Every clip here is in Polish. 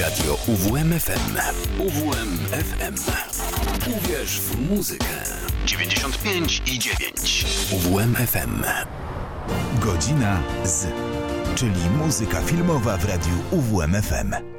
Radio UWMFM. UWMFM. Uwierz w muzykę. 95 i 9. UWMFM. Godzina z, czyli muzyka filmowa w radiu UWMFM.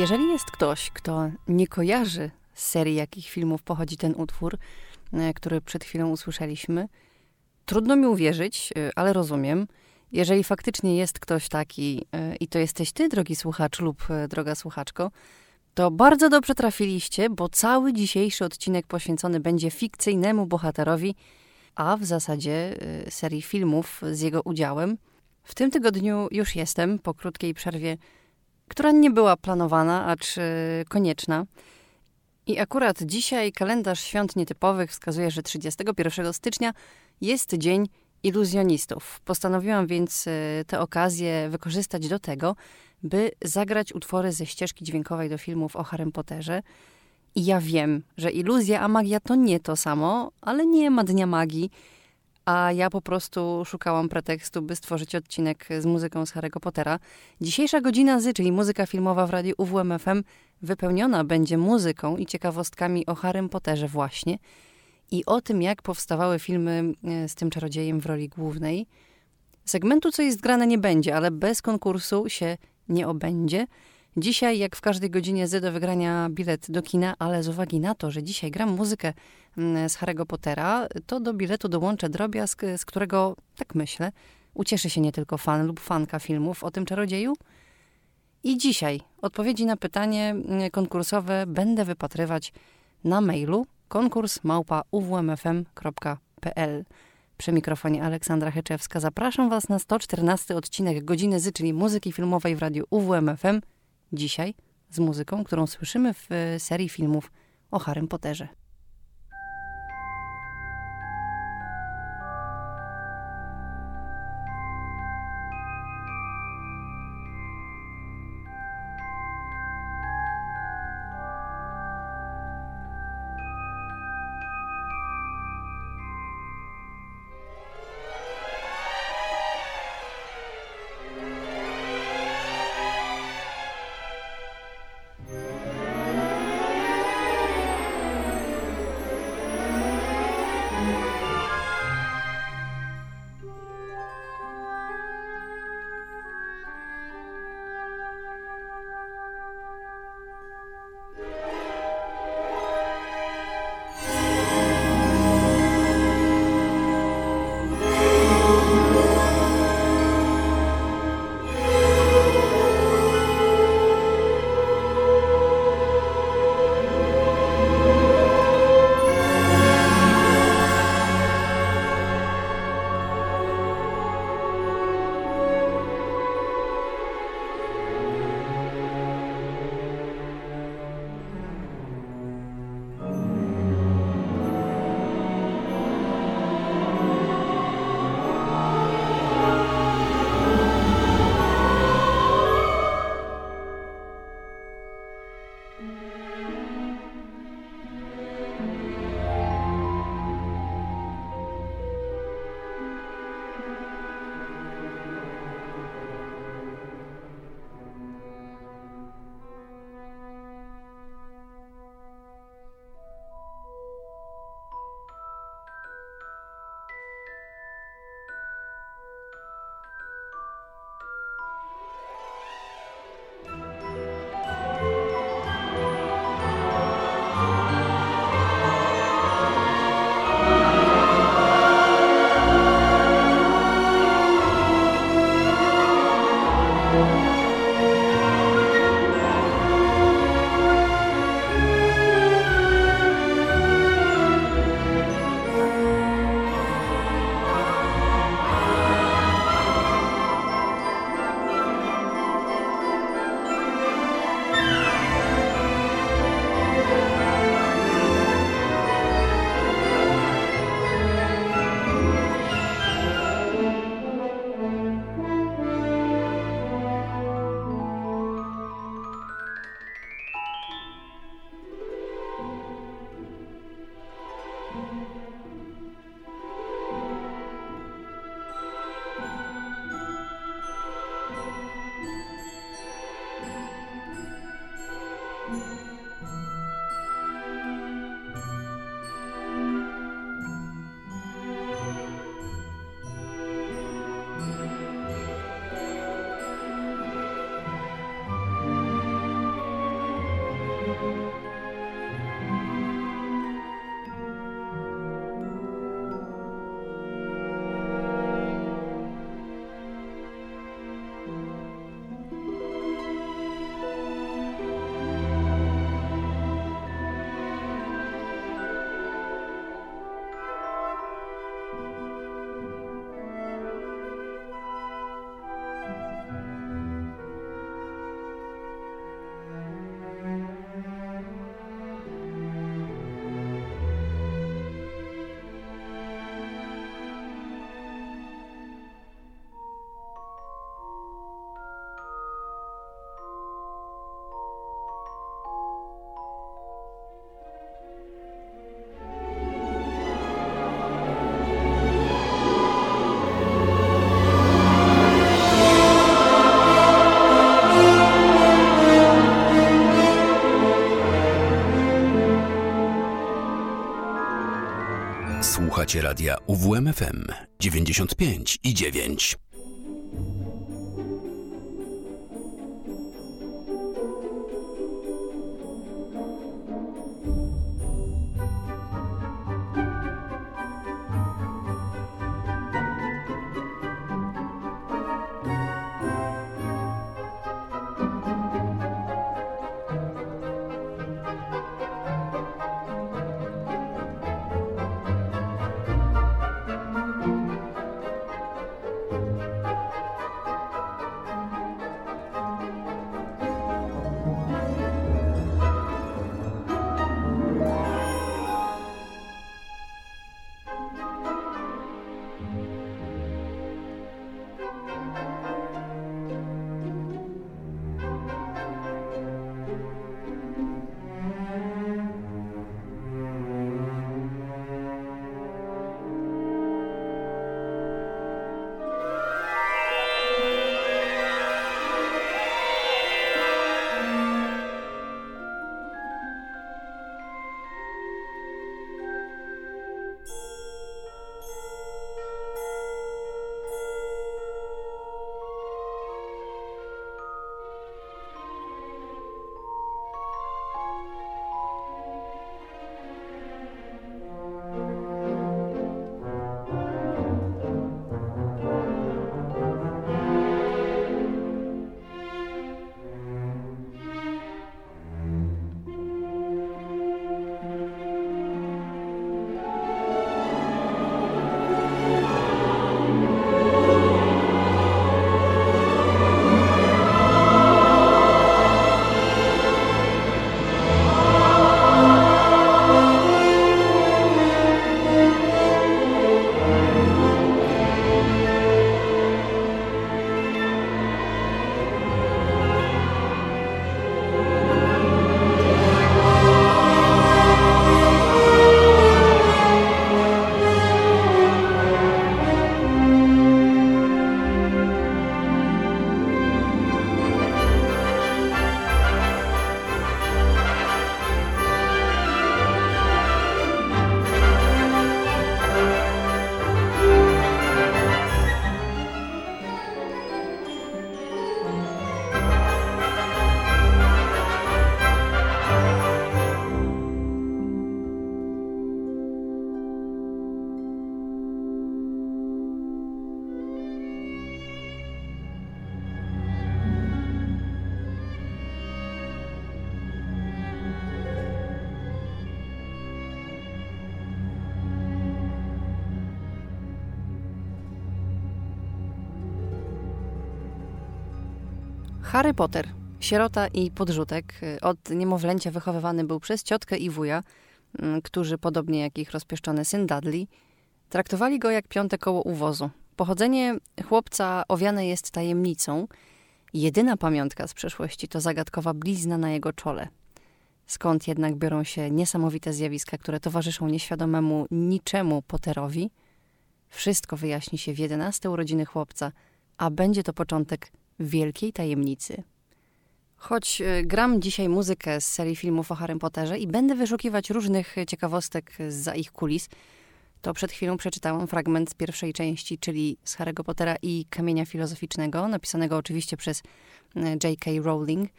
Jeżeli jest ktoś, kto nie kojarzy z serii, jakich filmów pochodzi ten utwór, e, który przed chwilą usłyszeliśmy, trudno mi uwierzyć, e, ale rozumiem. Jeżeli faktycznie jest ktoś taki e, i to jesteś ty, drogi słuchacz lub droga słuchaczko, to bardzo dobrze trafiliście, bo cały dzisiejszy odcinek poświęcony będzie fikcyjnemu bohaterowi, a w zasadzie serii filmów z jego udziałem. W tym tygodniu już jestem po krótkiej przerwie która nie była planowana, acz konieczna. I akurat dzisiaj kalendarz świąt nietypowych wskazuje, że 31 stycznia jest Dzień Iluzjonistów. Postanowiłam więc e, tę okazję wykorzystać do tego, by zagrać utwory ze ścieżki dźwiękowej do filmów o Harrym Potterze. I ja wiem, że iluzja a magia to nie to samo, ale nie ma Dnia Magii a ja po prostu szukałam pretekstu, by stworzyć odcinek z muzyką z Harry'ego Pottera. Dzisiejsza godzina z, czyli muzyka filmowa w radiu UWMFM, wypełniona będzie muzyką i ciekawostkami o Harrym Potterze właśnie i o tym, jak powstawały filmy e, z tym czarodziejem w roli głównej. Segmentu, co jest grane, nie będzie, ale bez konkursu się nie obędzie. Dzisiaj, jak w każdej godzinie z do wygrania bilet do kina, ale z uwagi na to, że dzisiaj gram muzykę mm, z Harry'ego Pottera, to do biletu dołączę drobiazg, z którego, tak myślę, ucieszy się nie tylko fan lub fanka filmów o tym czarodzieju. I dzisiaj odpowiedzi na pytanie mm, konkursowe będę wypatrywać na mailu konkurs uwmfm.pl. Przy mikrofonie Aleksandra Heczewska zapraszam Was na 114 odcinek Godziny Z, czyli muzyki filmowej w radiu UWMFM Dzisiaj z muzyką, którą słyszymy w e, serii filmów o Harrym Potterze. Música UWMFM 95 i 9. Harry Potter, sierota i podrzutek, od niemowlęcia wychowywany był przez ciotkę i wuja, mm, którzy, podobnie jak ich rozpieszczony syn Dudley, traktowali go jak piąte koło uwozu. Pochodzenie chłopca owiane jest tajemnicą. Jedyna pamiątka z przeszłości to zagadkowa blizna na jego czole. Skąd jednak biorą się niesamowite zjawiska, które towarzyszą nieświadomemu niczemu Potterowi? Wszystko wyjaśni się w 11 urodziny chłopca, a będzie to początek wielkiej tajemnicy. Choć e, gram dzisiaj muzykę z serii filmów o Harry Potterze i będę wyszukiwać różnych ciekawostek za ich kulis, to przed chwilą przeczytałam fragment z pierwszej części, czyli z Harry'ego Pottera i Kamienia Filozoficznego, napisanego oczywiście przez e, J.K. Rowling,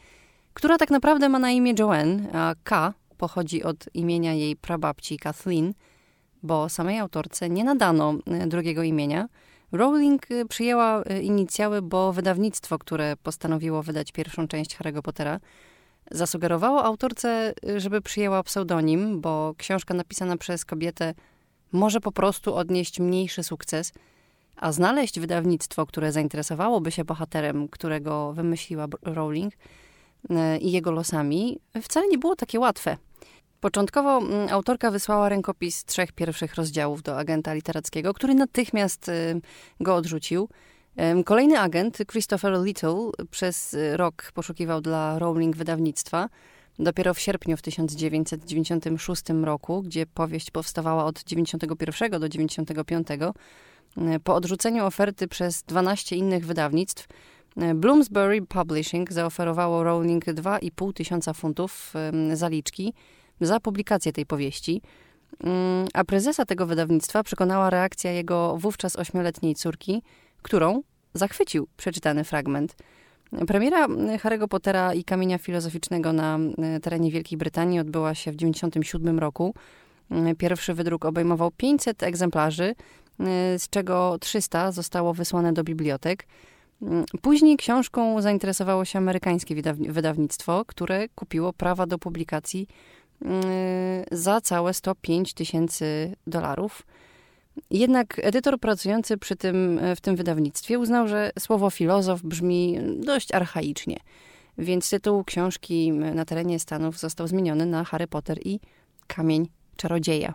która tak naprawdę ma na imię Joanne, a K pochodzi od imienia jej prababci Kathleen, bo samej autorce nie nadano e, drugiego imienia – Rowling y, przyjęła y, inicjały, bo wydawnictwo, które postanowiło wydać pierwszą część Harry'ego Pottera, zasugerowało autorce, y, żeby przyjęła pseudonim, bo książka napisana przez kobietę może po prostu odnieść mniejszy sukces, a znaleźć wydawnictwo, które zainteresowałoby się bohaterem, którego wymyśliła Rowling i jego losami, wcale nie było takie łatwe. Początkowo mm, autorka wysłała rękopis trzech pierwszych rozdziałów do agenta literackiego, który natychmiast y, go odrzucił. Kolejny agent, Christopher Little, przez rok poszukiwał dla Rowling wydawnictwa. Dopiero w sierpniu w 1996 roku, gdzie powieść powstawała od 91 do 95, y, po odrzuceniu oferty przez 12 innych wydawnictw, y, Bloomsbury Publishing zaoferowało Rowling 2,5 tysiąca funtów zaliczki za publikację tej powieści. Mm, a prezesa tego wydawnictwa przekonała reakcja jego wówczas ośmioletniej córki, którą zachwycił przeczytany fragment. Premiera Harry'ego Pottera i Kamienia Filozoficznego na e, terenie Wielkiej Brytanii odbyła się w 1997 roku. Mm, pierwszy wydruk obejmował 500 egzemplarzy, e, z czego 300 zostało wysłane do bibliotek. Mm, później książką zainteresowało się amerykańskie wydawnictwo, które kupiło prawa do publikacji za całe 105 tysięcy dolarów. Jednak edytor pracujący przy tym, w tym wydawnictwie uznał, że słowo filozof brzmi dość archaicznie, więc tytuł książki na terenie Stanów został zmieniony na Harry Potter i Kamień Czarodzieja.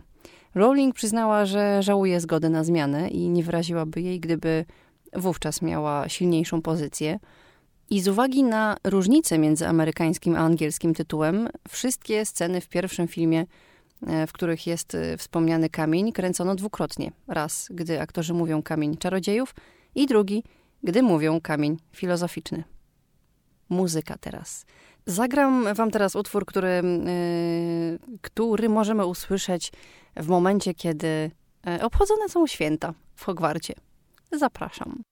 Rowling przyznała, że żałuje zgody na zmianę i nie wyraziłaby jej, gdyby wówczas miała silniejszą pozycję. I z uwagi na różnice między amerykańskim a angielskim tytułem, wszystkie sceny w pierwszym filmie E, w których jest e, wspomniany kamień, kręcono dwukrotnie. Raz, gdy aktorzy mówią kamień czarodziejów i drugi, gdy mówią kamień filozoficzny. Muzyka teraz. Zagram wam teraz utwór, który, yy, który możemy usłyszeć w momencie, kiedy obchodzone są święta w Hogwarcie. Zapraszam.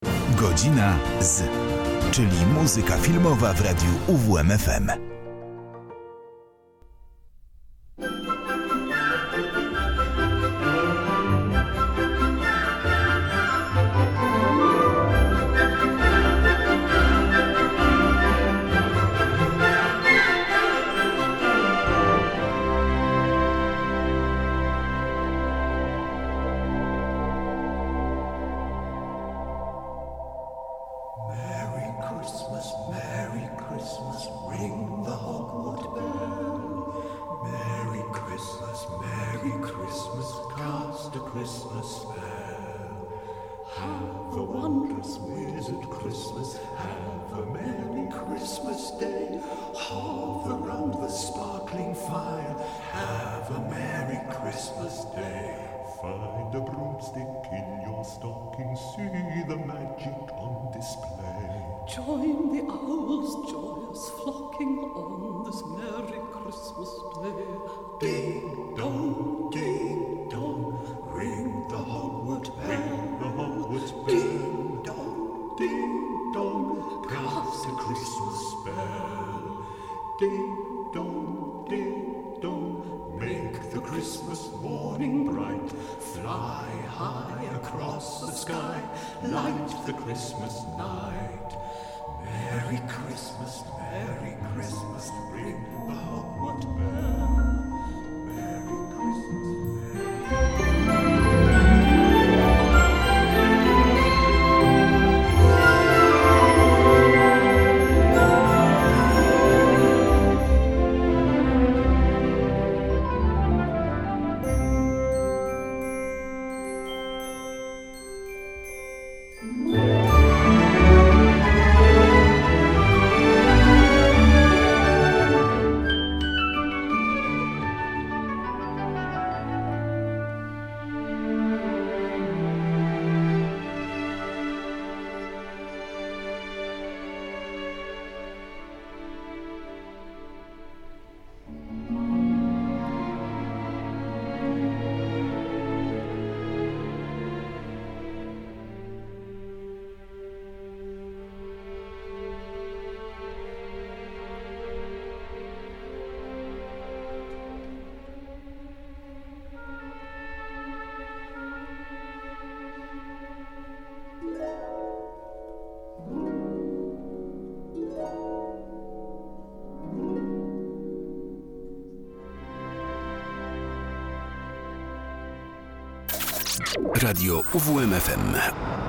Godzina z, czyli muzyka filmowa w radiu UWMFM. Radio UWMFM.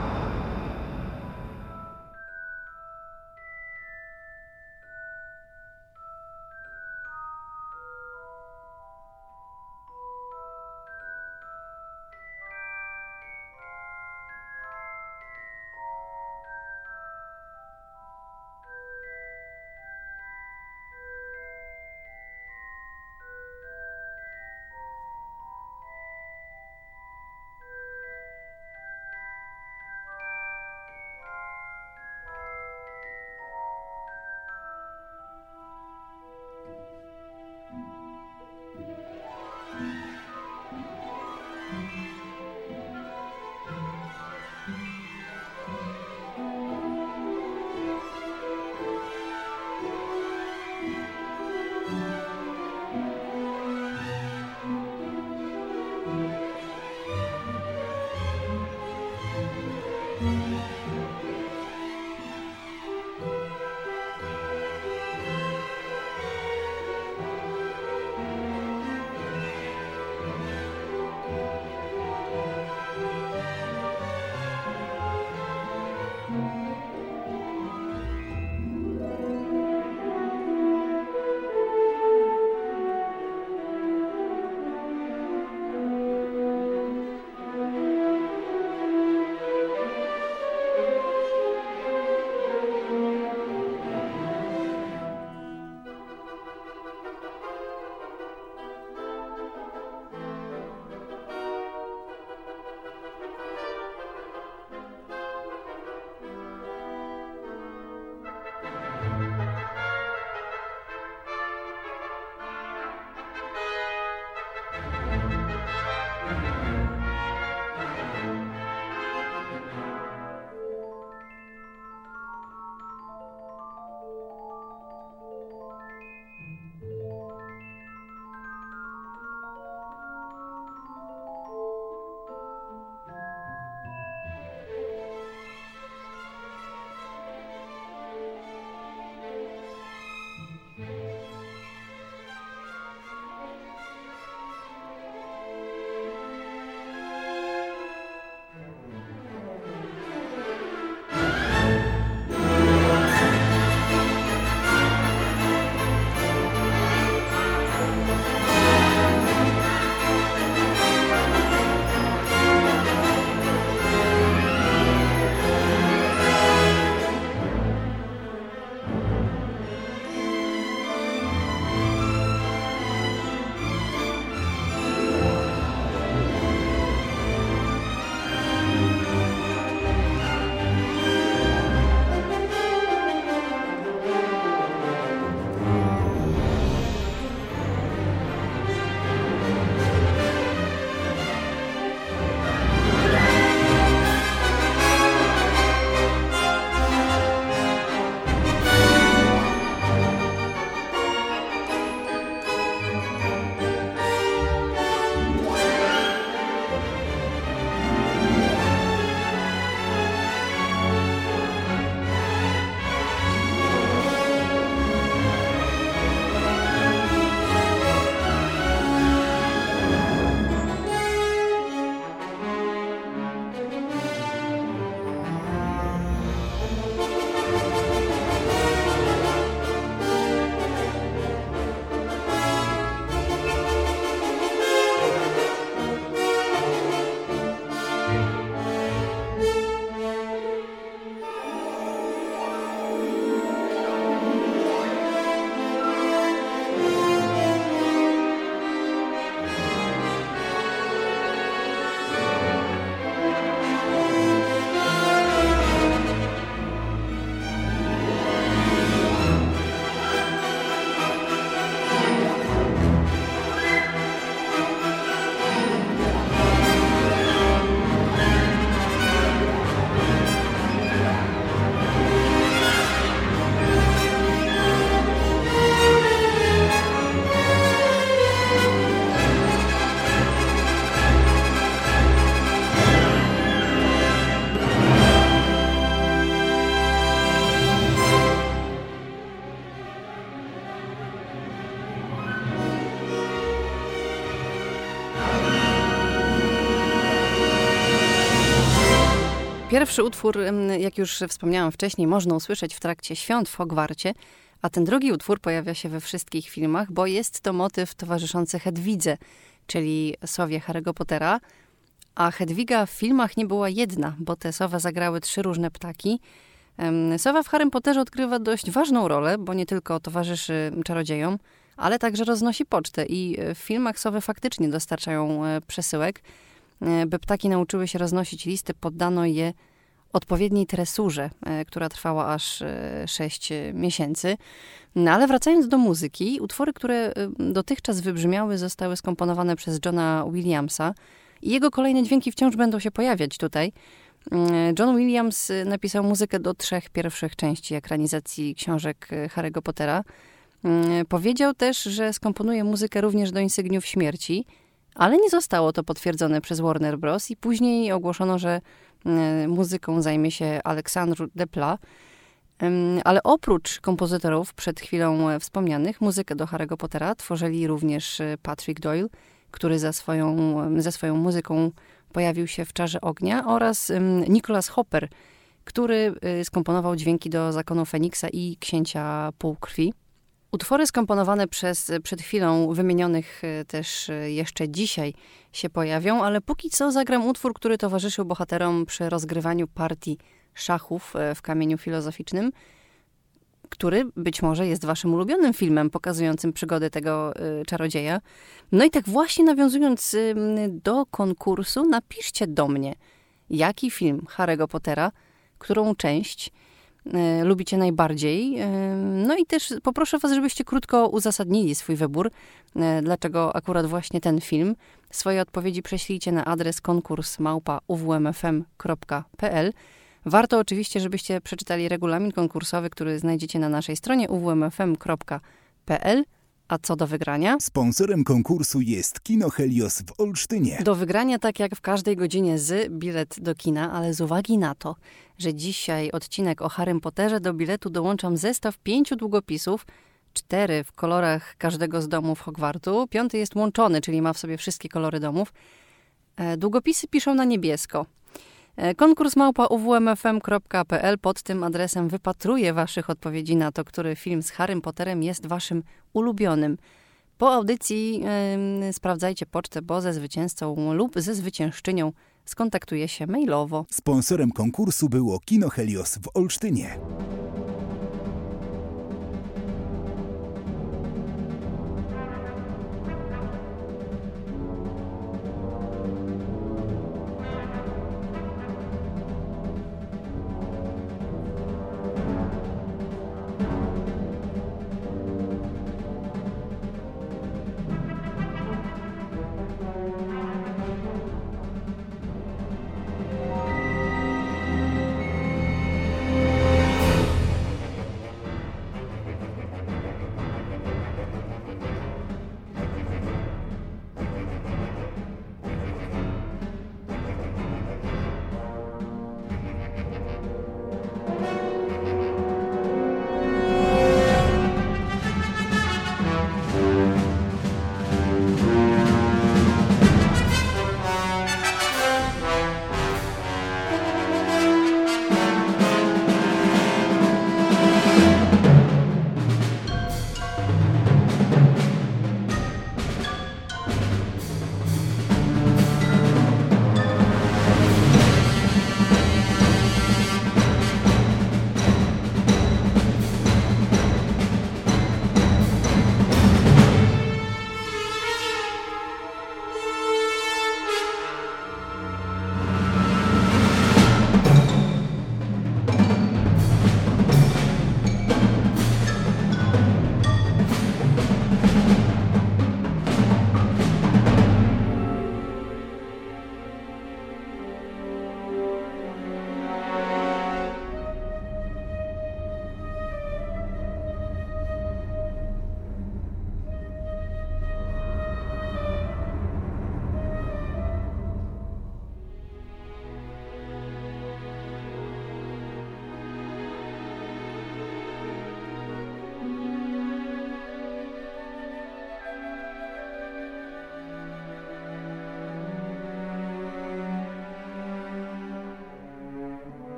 Pierwszy utwór, jak już wspomniałam wcześniej, można usłyszeć w trakcie świąt w Hogwarcie, a ten drugi utwór pojawia się we wszystkich filmach, bo jest to motyw towarzyszący Hedwidze, czyli sowie Harry'ego Pottera. A Hedwiga w filmach nie była jedna, bo te sowa zagrały trzy różne ptaki. Sowa w Harrym Potterze odgrywa dość ważną rolę, bo nie tylko towarzyszy czarodziejom, ale także roznosi pocztę i w filmach sowy faktycznie dostarczają e, przesyłek. E, by ptaki nauczyły się roznosić listy, poddano je odpowiedniej tresurze, e, która trwała aż 6 e, miesięcy. No ale wracając do muzyki, utwory, które dotychczas wybrzmiały, zostały skomponowane przez Johna Williamsa i jego kolejne dźwięki wciąż będą się pojawiać tutaj. John Williams napisał muzykę do trzech pierwszych części ekranizacji książek Harry'ego Pottera. Powiedział też, że skomponuje muzykę również do Insygniów Śmierci – ale nie zostało to potwierdzone przez Warner Bros. i później ogłoszono, że Muzyką zajmie się Aleksandr Depla. Ale oprócz kompozytorów przed chwilą wspomnianych, muzykę do Harry'ego Pottera tworzyli również Patrick Doyle, który za swoją, ze swoją muzyką pojawił się w Czarze Ognia oraz Nicholas Hopper, który y, skomponował dźwięki do Zakonu Feniksa i Księcia Półkrwi. Utwory skomponowane przez przed chwilą wymienionych y, też y, jeszcze dzisiaj się pojawią, ale póki co zagram utwór, który towarzyszył bohaterom przy rozgrywaniu partii szachów w kamieniu filozoficznym, który być może jest waszym ulubionym filmem pokazującym przygody tego czarodzieja. No i tak właśnie nawiązując do konkursu, napiszcie do mnie, jaki film Harry'ego Pottera – którą część e, lubicie najbardziej. E, no i też poproszę Was, żebyście krótko uzasadnili swój wybór, e, dlaczego akurat właśnie ten film. Swoje odpowiedzi prześlijcie na adres konkurs małpa.uwmfm.pl. Warto oczywiście, żebyście przeczytali regulamin konkursowy, który znajdziecie na naszej stronie uwmfm.pl. A co do wygrania? Sponsorem konkursu jest Kino Helios w Olsztynie. Do wygrania, tak jak w każdej godzinie z, bilet do kina, ale z uwagi na to, że dzisiaj odcinek o Harrym Potterze, do biletu dołączam zestaw pięciu długopisów, cztery w kolorach każdego z domów Hogwartu, piąty jest łączony, czyli ma w sobie wszystkie kolory domów. E, długopisy piszą na niebiesko. E, konkurs małpa uwmfm.pl pod tym adresem wypatruje waszych odpowiedzi na to, który film z Harrym Potterem jest waszym ulubionym. Po audycji yy, sprawdzajcie pocztę, bo ze zwycięzcą lub ze zwyciężczynią skontaktuje się mailowo. Sponsorem konkursu było Kino Helios w Olsztynie.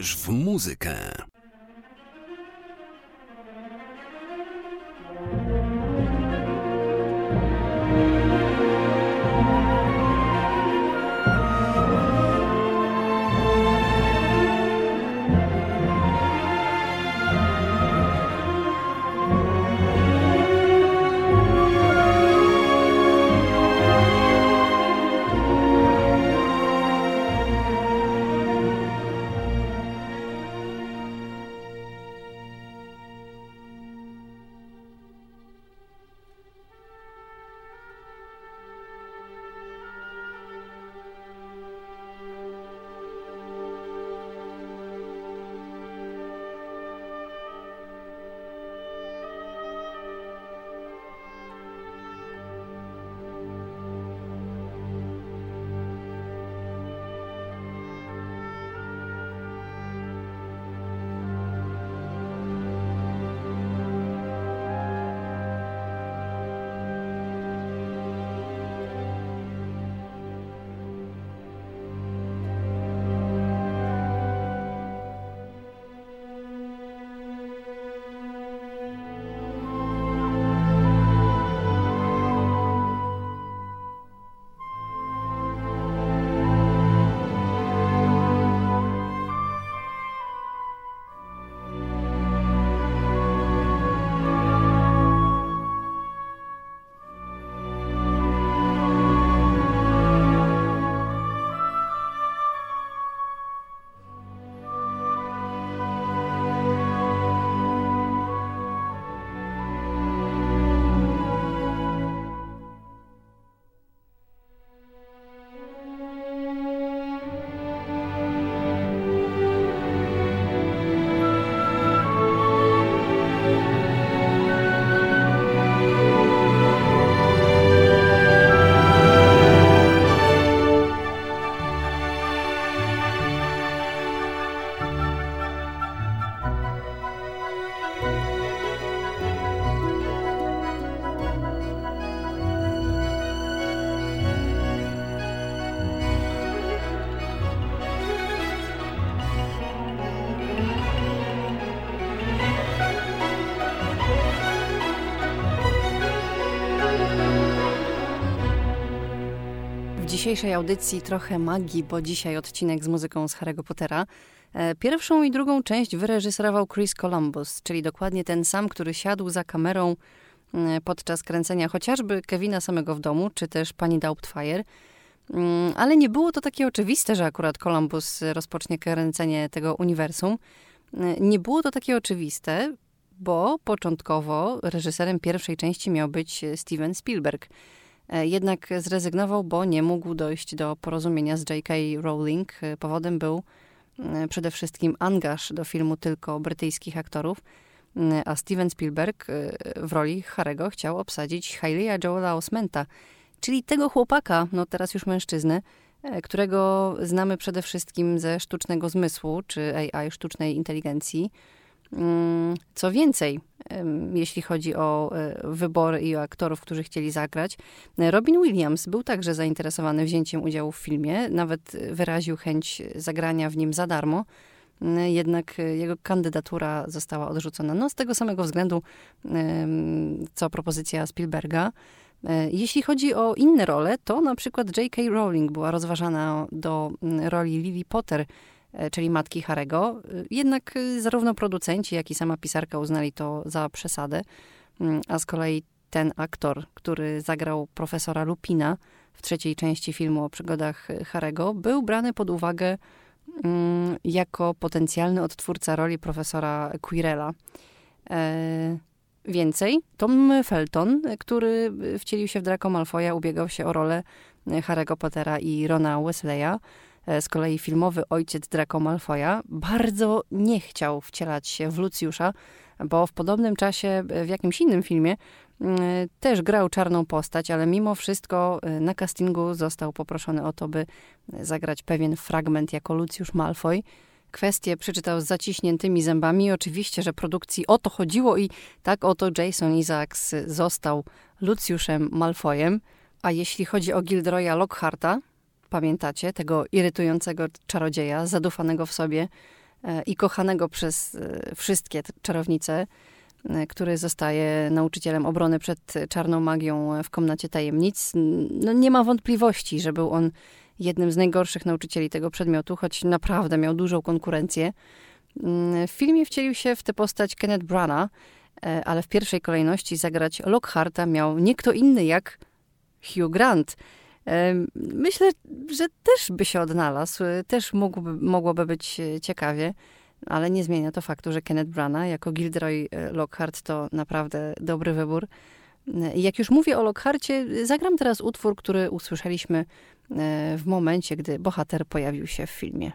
Uwierz w dzisiejszej audycji trochę magii, bo dzisiaj odcinek z muzyką z Harry'ego Pottera. E, pierwszą i drugą część wyreżyserował Chris Columbus, czyli dokładnie ten sam, który siadł za kamerą e, podczas kręcenia chociażby Kevina samego w domu, czy też Pani Doubtfire. Mm, ale nie było to takie oczywiste, że akurat Columbus rozpocznie kręcenie tego uniwersum. E, nie było to takie oczywiste, bo początkowo reżyserem pierwszej części miał być Steven Spielberg – jednak zrezygnował, bo nie mógł dojść do porozumienia z J.K. Rowling. E, powodem był e, przede wszystkim angaż do filmu tylko brytyjskich aktorów, a Steven Spielberg w roli Harego chciał obsadzić Haileya Joela Osmenta, czyli tego chłopaka, no teraz już mężczyznę, którego znamy przede wszystkim ze sztucznego zmysłu, czy AI, sztucznej inteligencji, Mm, co więcej, jeśli chodzi o e, wybory i o aktorów, którzy chcieli zagrać, Robin Williams był także zainteresowany wzięciem udziału w filmie, nawet wyraził chęć zagrania w nim za darmo. Mm, jednak jego kandydatura została odrzucona. No, z tego samego względu, co propozycja Spielberga. E, jeśli chodzi o inne role, to na przykład J.K. Rowling była rozważana do mm, roli Lily Potter E, czyli matki Harego. E, jednak e, zarówno producenci, jak i sama pisarka uznali to za przesadę. Mm, a z kolei ten aktor, który zagrał profesora Lupina w trzeciej części filmu o przygodach Harego, był brany pod uwagę mm, jako potencjalny odtwórca roli profesora Quirella. Więcej, Tom Felton, który wcielił się w Draco Malfoya, ubiegał się o rolę Harry'ego Pottera i Rona Wesleya. E, z kolei filmowy ojciec Draco Malfoya bardzo nie chciał wcielać się w Lucjusza, bo w podobnym czasie e, w jakimś innym filmie mm, też grał czarną postać, ale mimo wszystko e, na castingu został poproszony o to, by zagrać pewien fragment jako Lucjusz Malfoy. Kwestię przeczytał z zaciśniętymi zębami. Oczywiście, że produkcji o to chodziło i tak oto Jason Isaacs został Lucjuszem Malfoyem. A jeśli chodzi o Gilderoya Lockharta, pamiętacie, tego irytującego czarodzieja, zadufanego w sobie, i kochanego przez wszystkie czarownice, który zostaje nauczycielem obrony przed czarną magią w komnacie tajemnic. No nie ma wątpliwości, że był on jednym z najgorszych nauczycieli tego przedmiotu, choć naprawdę miał dużą konkurencję. Mm, w filmie wcielił się w tę postać Kenneth Branagh, e, ale w pierwszej kolejności zagrać Lockharta miał nie kto inny jak Hugh Grant. E, myślę, że też by się odnalazł, też mógłby, mogłoby być ciekawie, ale nie zmienia to faktu, że Kenneth Branagh jako Gilderoy e, Lockhart to naprawdę dobry wybór. Jak już mówię o Lockharcie, zagram teraz utwór, który usłyszeliśmy w momencie, gdy bohater pojawił się w filmie.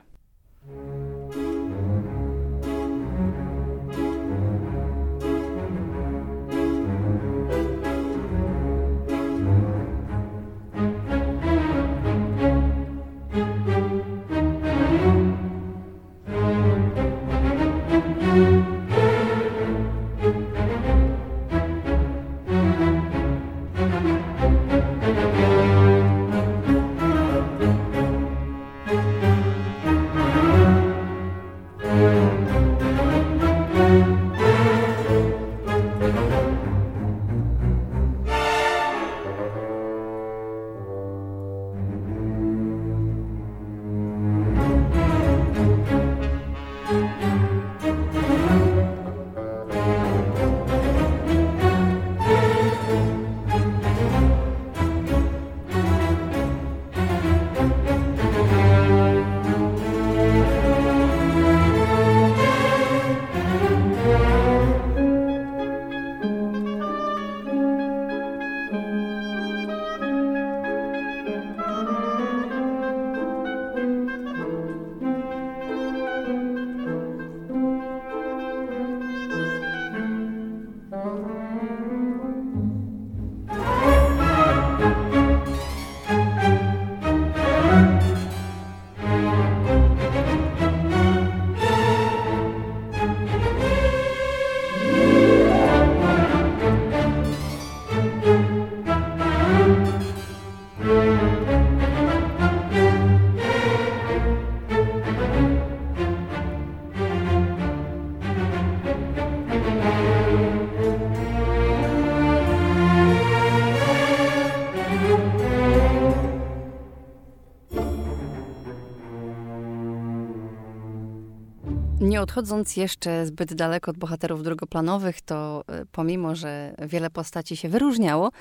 Odchodząc jeszcze zbyt daleko od bohaterów drugoplanowych, to e, pomimo, że wiele postaci się wyróżniało,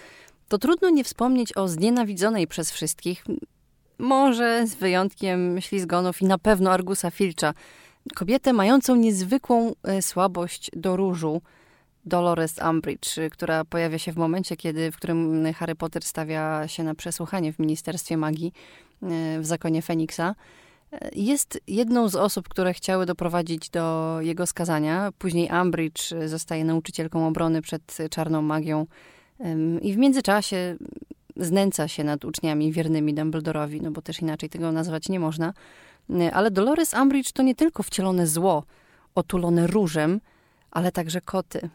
to trudno nie wspomnieć o znienawidzonej przez wszystkich, może z wyjątkiem ślizgonów i na pewno Argusa Filcza, kobietę mającą niezwykłą e, słabość do różu, Dolores Umbridge, która pojawia się w momencie, kiedy, w którym Harry Potter stawia się na przesłuchanie w Ministerstwie Magii e, w zakonie Feniksa. Jest jedną z osób, które chciały doprowadzić do jego skazania. Później Umbridge zostaje nauczycielką obrony przed czarną magią i w międzyczasie znęca się nad uczniami wiernymi Dumbledorowi, no bo też inaczej tego nazwać nie można. Ale Dolores Umbridge to nie tylko wcielone zło, otulone różem, ale także koty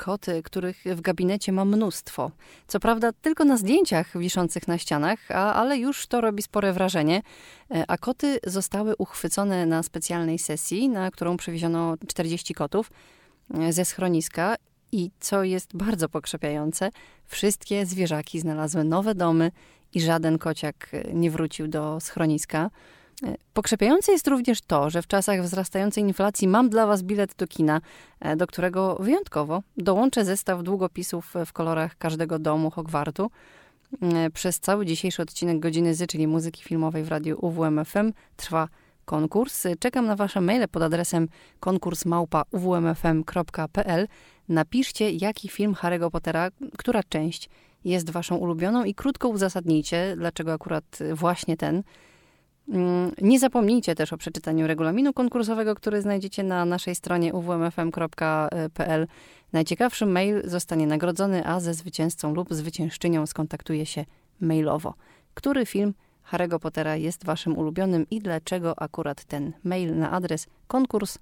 koty, których w gabinecie ma mnóstwo. Co prawda tylko na zdjęciach wiszących na ścianach, a, ale już to robi spore wrażenie. E, a koty zostały uchwycone na specjalnej sesji, na którą przywieziono 40 kotów e, ze schroniska i co jest bardzo pokrzepiające, wszystkie zwierzaki znalazły nowe domy i żaden kociak e, nie wrócił do schroniska. Pokrzepiające jest również to, że w czasach wzrastającej inflacji mam dla Was bilet do kina, e, do którego wyjątkowo dołączę zestaw długopisów w kolorach każdego domu Hogwartu. Przez cały dzisiejszy odcinek Godziny Z, czyli muzyki filmowej w radiu UWMFM, trwa konkurs. Czekam na Wasze maile pod adresem konkursmałpa.uwmfm.pl. Napiszcie, jaki film Harry'ego Pottera, która część jest Waszą ulubioną i krótko uzasadnijcie, dlaczego akurat właśnie ten. Mm, nie zapomnijcie też o przeczytaniu regulaminu konkursowego, który znajdziecie na naszej stronie uwmfm.pl. Najciekawszy mail zostanie nagrodzony, a ze zwycięzcą lub zwyciężczynią skontaktuje się mailowo. Który film Harry'ego Pottera jest waszym ulubionym i dlaczego akurat ten mail na adres konkurs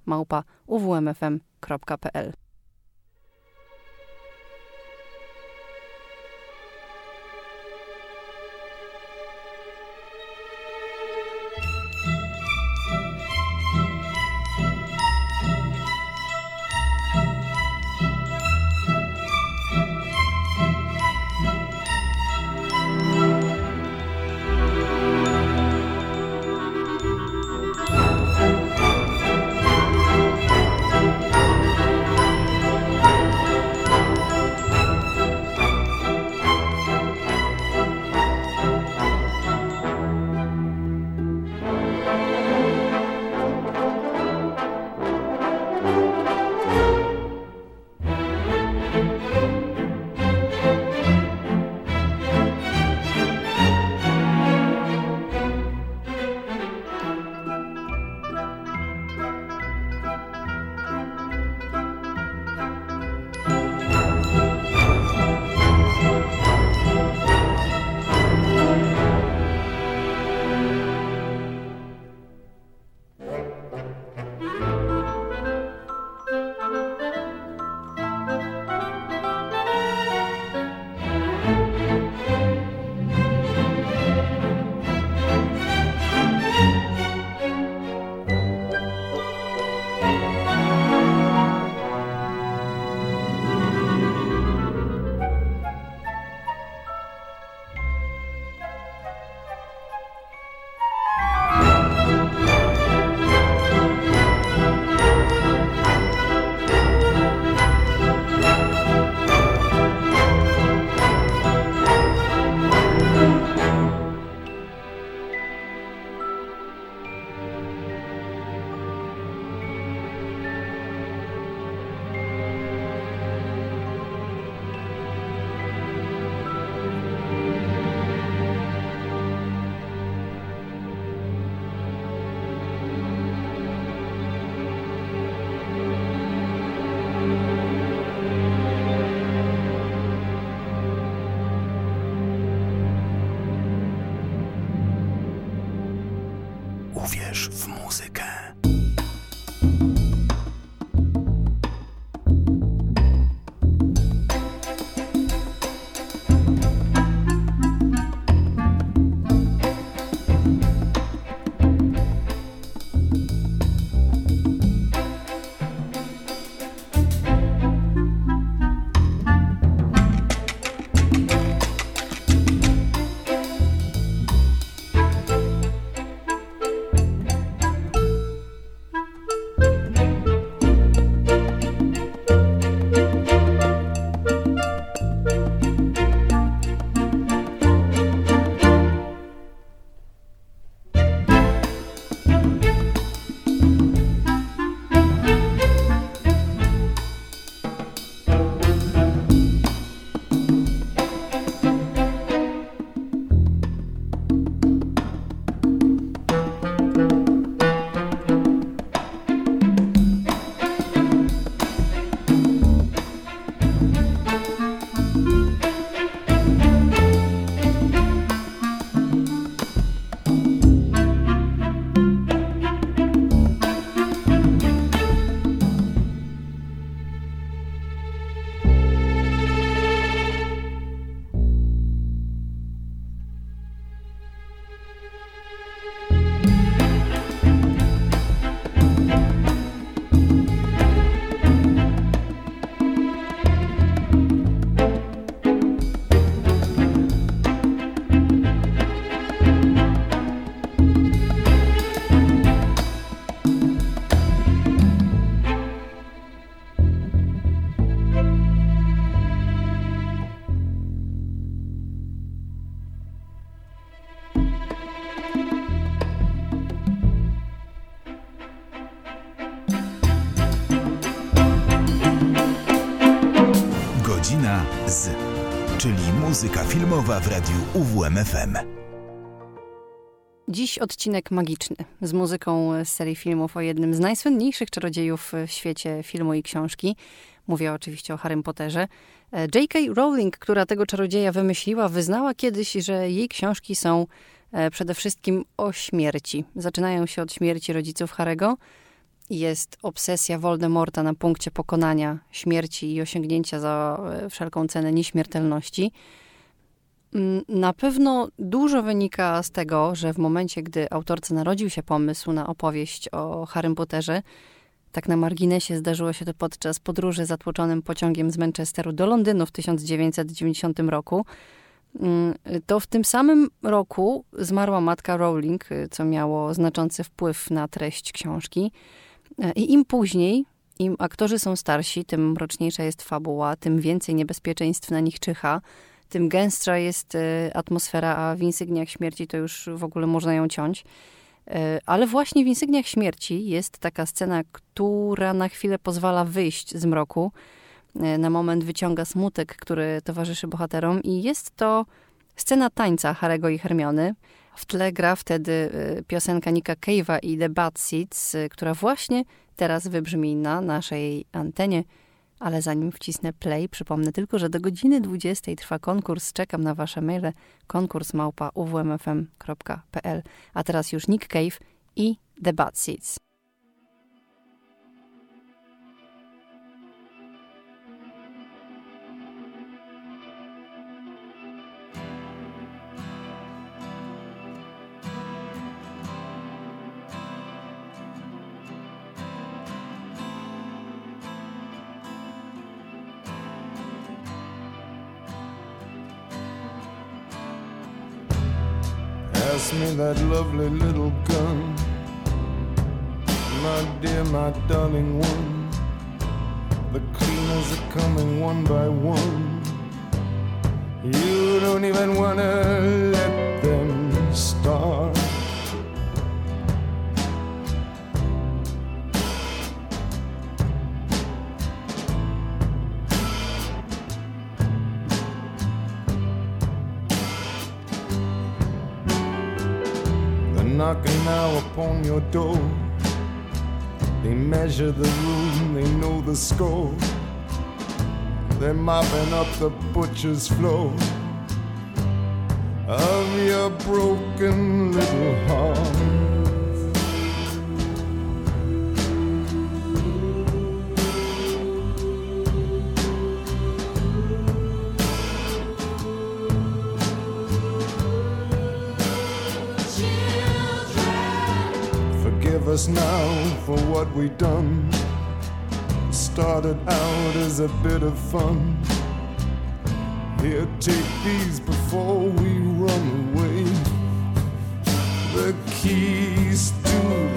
Czyli muzyka filmowa w radiu UWMFM. Dziś odcinek magiczny z muzyką z serii filmów o jednym z najsłynniejszych czarodziejów w świecie filmu i książki. Mówię oczywiście o Harrym Potterze. E, J.K. Rowling, która tego czarodzieja wymyśliła, wyznała kiedyś, że jej książki są e, przede wszystkim o śmierci. Zaczynają się od śmierci rodziców Harego. Jest obsesja Voldemorta na punkcie pokonania śmierci i osiągnięcia za e, wszelką cenę nieśmiertelności. Mm, Na pewno dużo wynika z tego, że w momencie, gdy autorce narodził się pomysł na opowieść o Harrym Potterze, tak na marginesie zdarzyło się to podczas podróży zatłoczonym pociągiem z Manchesteru do Londynu w 1990 roku. Mm, To w tym samym roku zmarła matka Rowling, co miało znaczący wpływ na treść książki. I im później, im aktorzy są starsi, tym mroczniejsza jest fabuła, tym więcej niebezpieczeństw na nich czyha, tym gęstsza jest e, atmosfera, a w Insygniach Śmierci to już w ogóle można ją ciąć. E, Ale właśnie w Insygniach Śmierci jest taka scena, która na chwilę pozwala wyjść z mroku. E, Na moment wyciąga smutek, który towarzyszy bohaterom i jest to scena tańca Harego i Hermiony. W tle gra wtedy e, piosenka Nika Cave'a i The Bad Seeds, e, która właśnie teraz wybrzmi na naszej antenie. Ale zanim wcisnę play, przypomnę tylko, że do godziny 20 trwa konkurs. Czekam na wasze maile. Konkurs małpa uwmfm.pl. A teraz już Nick Cave i The Bad Seeds. Pass me that lovely little gun. My dear, my darling one. The cleaners are coming one by one. You don't even wanna door. They measure the room, they know the score. They're mopping up the butcher's floor of your broken little heart. Us now for what we done. Started out as a bit of fun. Here, take these before we run away. The keys to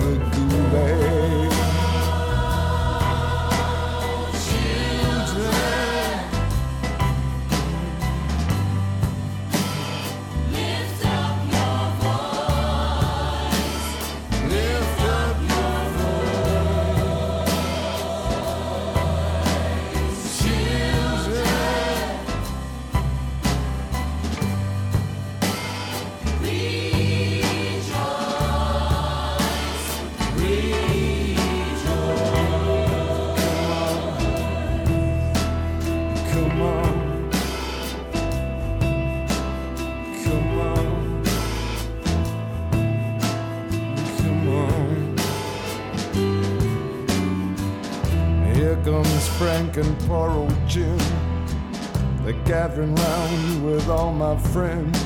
my friends.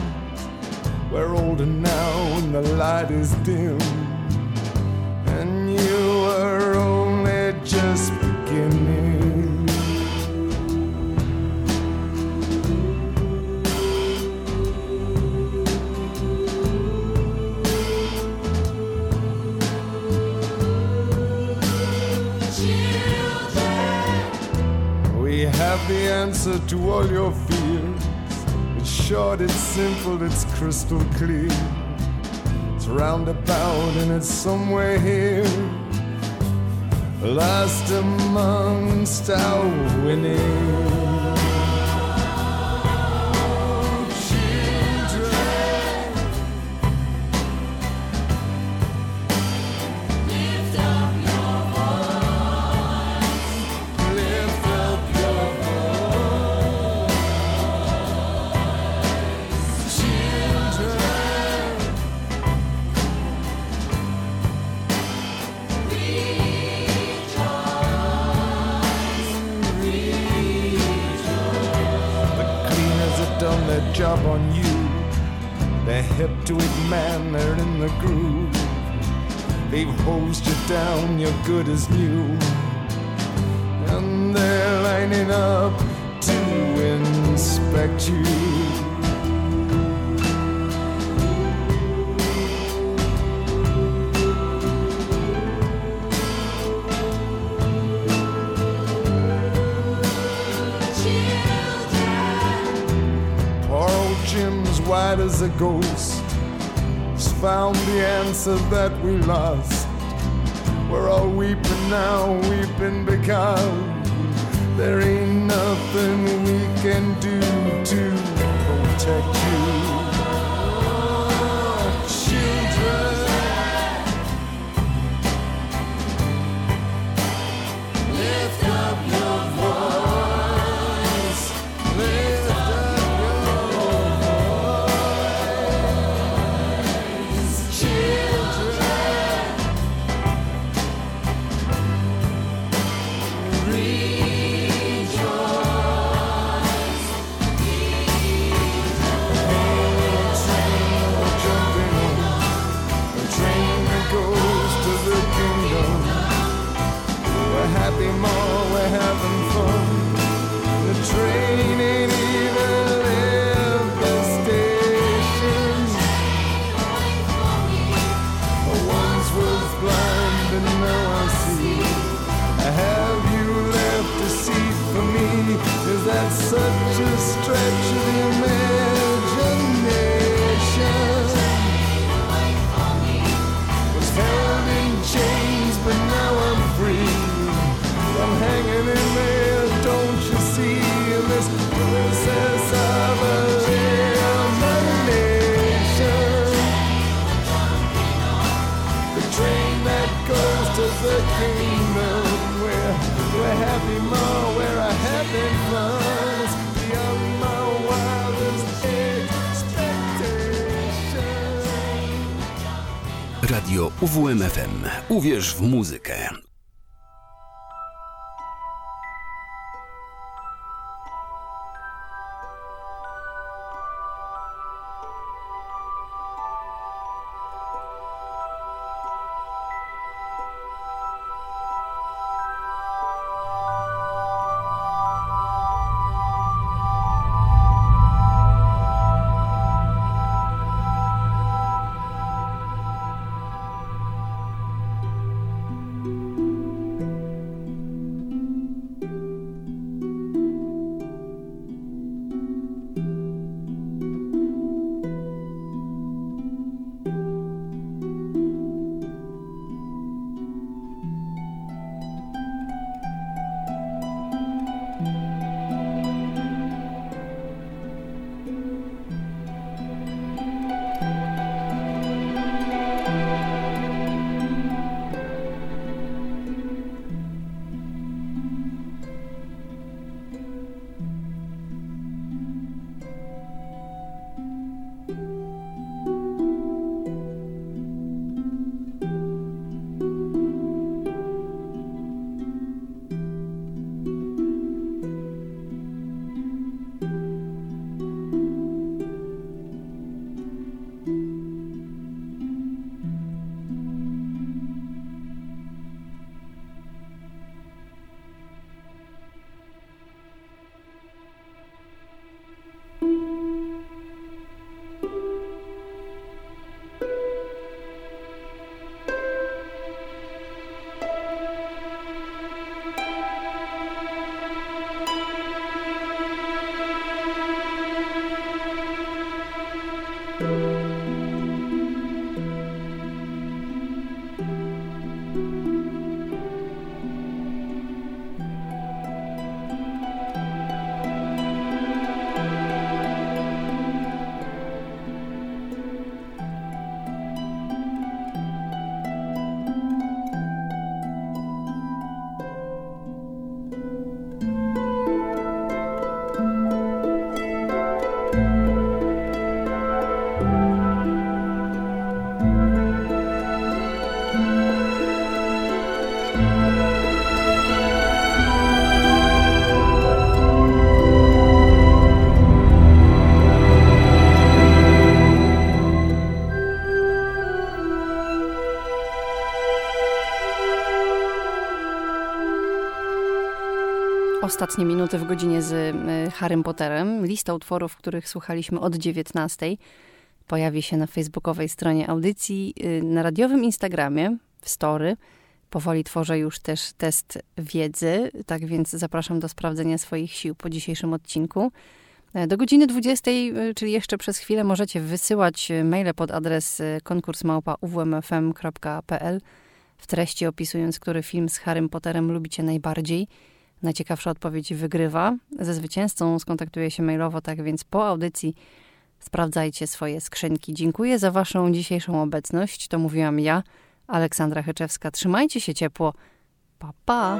We're older now and the light is dim. Simple, it's crystal clear. It's roundabout and it's somewhere here. Last amongst our winning. To it, man, they're in the groove. They've hosed you down, you're good as new. And they're lining up to inspect you. As a ghost found the answer that we lost. We're all weeping now, weeping because there ain't nothing we can do to protect you. Uwierz w muzykę. Ostatnie minuty w godzinie z y, Harrym Potterem. Lista utworów, których słuchaliśmy od 19. Pojawi się na facebookowej stronie audycji, y, na radiowym Instagramie, w story. Powoli tworzę już też test wiedzy, tak więc zapraszam do sprawdzenia swoich sił po dzisiejszym odcinku. E, do godziny 20, y, czyli jeszcze przez chwilę, możecie wysyłać maile pod adres konkursmałpa.uwmfm.pl w treści opisując, który film z Harrym Potterem lubicie najbardziej – Najciekawsza odpowiedź wygrywa. Ze zwycięzcą skontaktuję się mailowo, tak więc po audycji sprawdzajcie swoje skrzynki. Dziękuję za Waszą dzisiejszą obecność. To mówiłam ja, Aleksandra Heczewska. Trzymajcie się ciepło. Pa, pa.